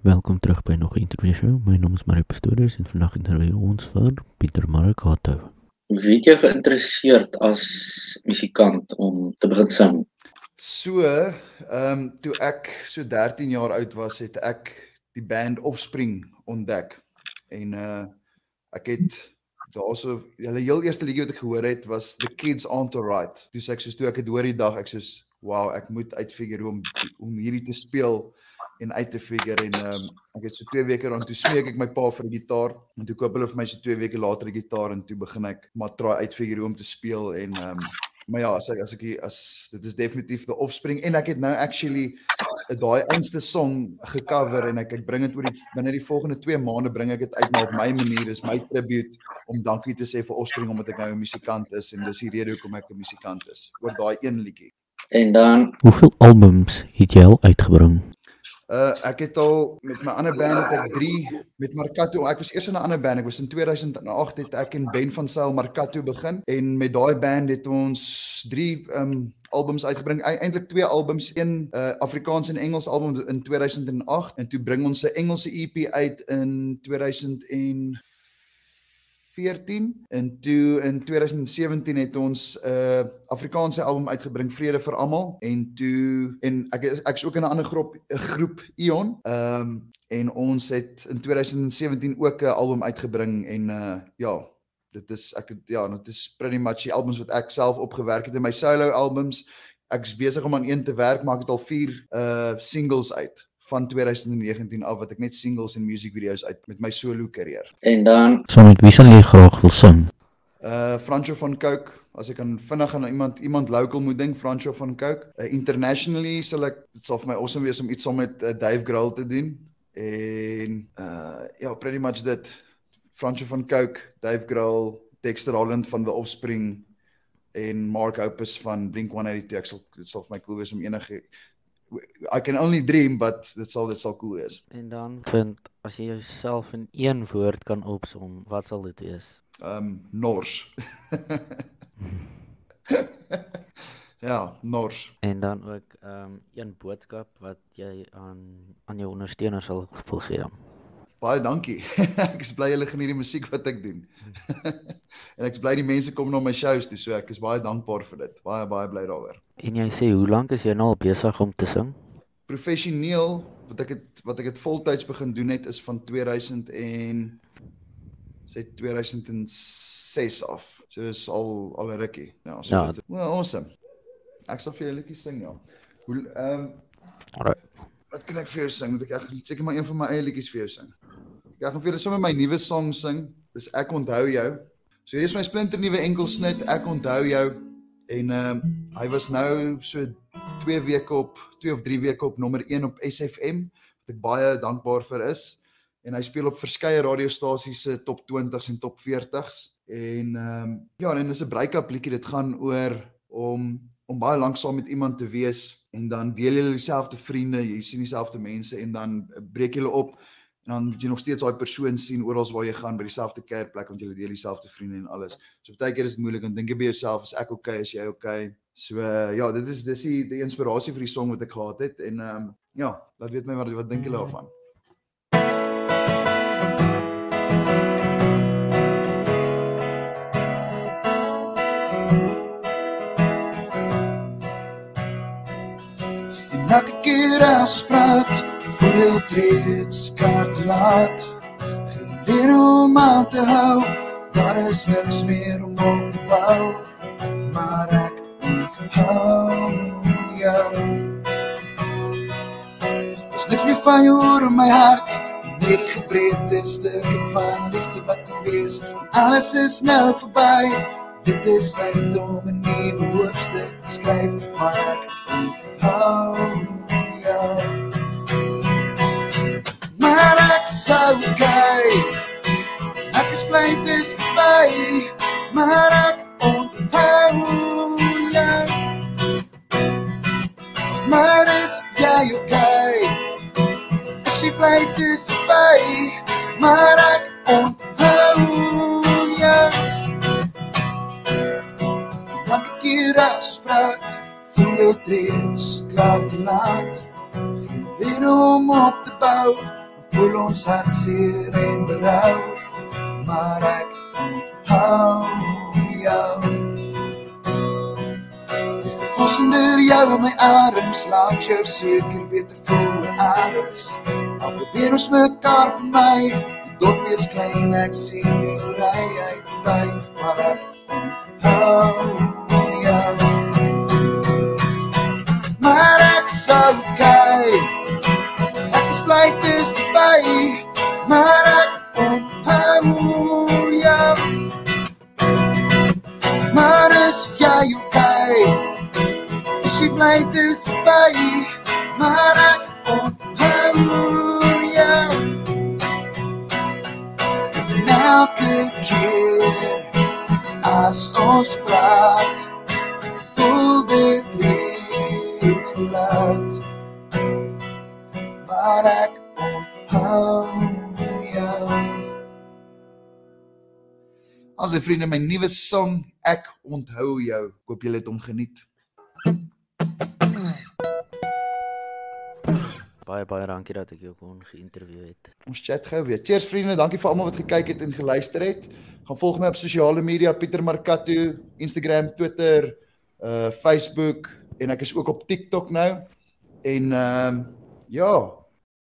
Welkom terug by nog 'n interview show. My naam is Marie Pastorius en vandag interview ons vir Pieter Marakato. Wie het jou geïnteresseerd as musikant om te begin sing? So, ehm um, toe ek so 13 jaar oud was, het ek die band Offspring ontdek. En uh ek het daarso hulle heel eerste liedjie wat ek gehoor het was The Kids Aren't Alright. Toe sê ek soos toe ek dit hoor die dag, ek soos wow, ek moet uitfigure hoe om om hierdie te speel en uit te figure en ehm um, ek het so 2 weke dan toe smeek ek my pa vir 'n gitaar en toe koop hulle vir my so 2 weke later 'n gitaar en toe begin ek maar try uitfigure hoe om te speel en ehm um, maar ja, as ek as ek as dit is definitief the offspring en ek het nou actually daai einste song gecover en ek ek bring dit oor die binne die volgende 2 maande bring ek dit uit maar op my manier is my tribute om dankie te sê vir offspring omdat ek nou 'n musikant is en dis die rede hoekom ek 'n musikant is oor daai een liedjie. En dan hoeveel albums het jy al uitgebring? Uh ek het al met my ander band het ek 3 met Marcato. Ek was eers in 'n ander band. Ek was in 2008 het ek en Ben van Sail Marcato begin en met daai band het ons 3 um albums uitgebring. Eintlik 2 albums, een uh Afrikaans en Engels album in 2008 en toe bring ons 'n Engelse EP uit in 2000 14 en toe in 2017 het ons 'n uh, Afrikaanse album uitgebring Vrede vir almal en toe en ek ek is ook in 'n ander groep 'n groep Ion. Ehm um, en ons het in 2017 ook 'n album uitgebring en uh ja, dit is ek het ja, dit is pretty much die albums wat ek self opgewerk het in my solo albums. Ek is besig om aan een te werk, maar ek het al 4 uh singles uit van 2019 af wat ek net singles en music videos uit met my solo karier. En dan so met wie sal jy graag wil sing? Uh Franco van Coke, as ek kan vinnig aan iemand iemand local moet dink, Franco van Coke. Uh, internationally sal ek dit sal vir my awesome wees om iets saam met uh, Dave Grohl te doen. En uh ja, pretty much dit Franco van Coke, Dave Grohl, Dexter Holland van The Offspring en Mark Hoppus van Blink-182. Ek sal dit sal vir my cool wees om enige I can only dream but dit sal dit sal cool wees. En dan vind as jy jouself in een woord kan opsom, wat sal dit wees? Um nors. ja, nors. En dan ook um een boodskap wat jy aan aan jou ondersteuners sal wil gee. Baie dankie. ek is bly hulle geniet die musiek wat ek doen. en ek is bly die mense kom na my shows toe, so ek is baie dankbaar vir dit. Baie baie bly daaroor. En jy sê hoe lank is jy nou al besig om te sing? Professioneel wat ek het wat ek het voltyds begin doen het is van 2000 en sê 2006 af. So is al al 'n rukkie. Ja, so ja. dit. Well, awesome. Ek sal vir julle 'n liedjie sing, ja. Hoe ehm um, Alright. Wat kan ek vir jou sing? Moet ek seker maar een van my eie liedjies vir jou sing? Ja, ek gaan vir julle sommer my nuwe song sing. Dis ek onthou jou. So hier is my splinter nuwe enkelsnit. Ek onthou jou. En ehm uh, hy was nou so 2 weke op 2 of 3 weke op nommer 1 op SFM wat ek baie dankbaar vir is. En hy speel op verskeie radiostasies se top 20s en top 40s. En ehm um, ja, en dis 'n break-up liedjie. Dit gaan oor om om baie lank saam met iemand te wees en dan deel jy dieselfde vriende, jy sien dieselfde mense en dan breek jy hulle op en dan moet jy nog steeds daai persoon sien oral waar jy gaan by dieselfde kerkplek want jy deel dieselfde vriende en alles. So baie keer is dit moeilik om dink jy by jouself is ek okay as jy okay. So uh, ja, dit is dis die, die inspirasie vir die song wat ek gehad het en ehm um, ja, laat weet my wat wat dink julle daarvan. Not to get us praat voel het reeds klaar laat. Geleer om aan te hou Daar is niks meer om op te bou Maar ek hou jou. Is niks meer van jou oor in my hart. Meer die gebreedte stukke van liefde wat te wees. Alles is nou voorbij. Dit is tijd om een nieuwe hoofdstuk te schrijven Maar ek hou maar ek onthou jou. Maar is jy okay? As jy bly dit is verby, maar ek onthou jou. Dankie keer as spraak, voel dit reeds klaar te laat. Weer om op te bou voel ons hartseer en berou, maar ek onthou Sonder jou in my arms laat jou seker beter voel oor alles. Al probeer ons mekaar vir my, die dorp is klein, ek sien nie ry hy verby, maar ek onthou jou. Maar ek sou kyk, ek is bly dit is verby, maar ek Is jy bly dit is verby, maar ek onthou jou. En elke keer as ons praat, voel dit reeds te laat. Maar ek onthou jou. As 'n vriende my nuwe song Ek onthou jou. Koop julle dit om geniet. Baie baie dankie dat ek jou kon geïnterview het. Ons chat gou weer. Cheers vriende, dankie vir almal wat gekyk het en geluister het. Gaan volg my op sosiale media Pieter Markatu, Instagram, Twitter, uh Facebook en ek is ook op TikTok nou. En ehm um, ja,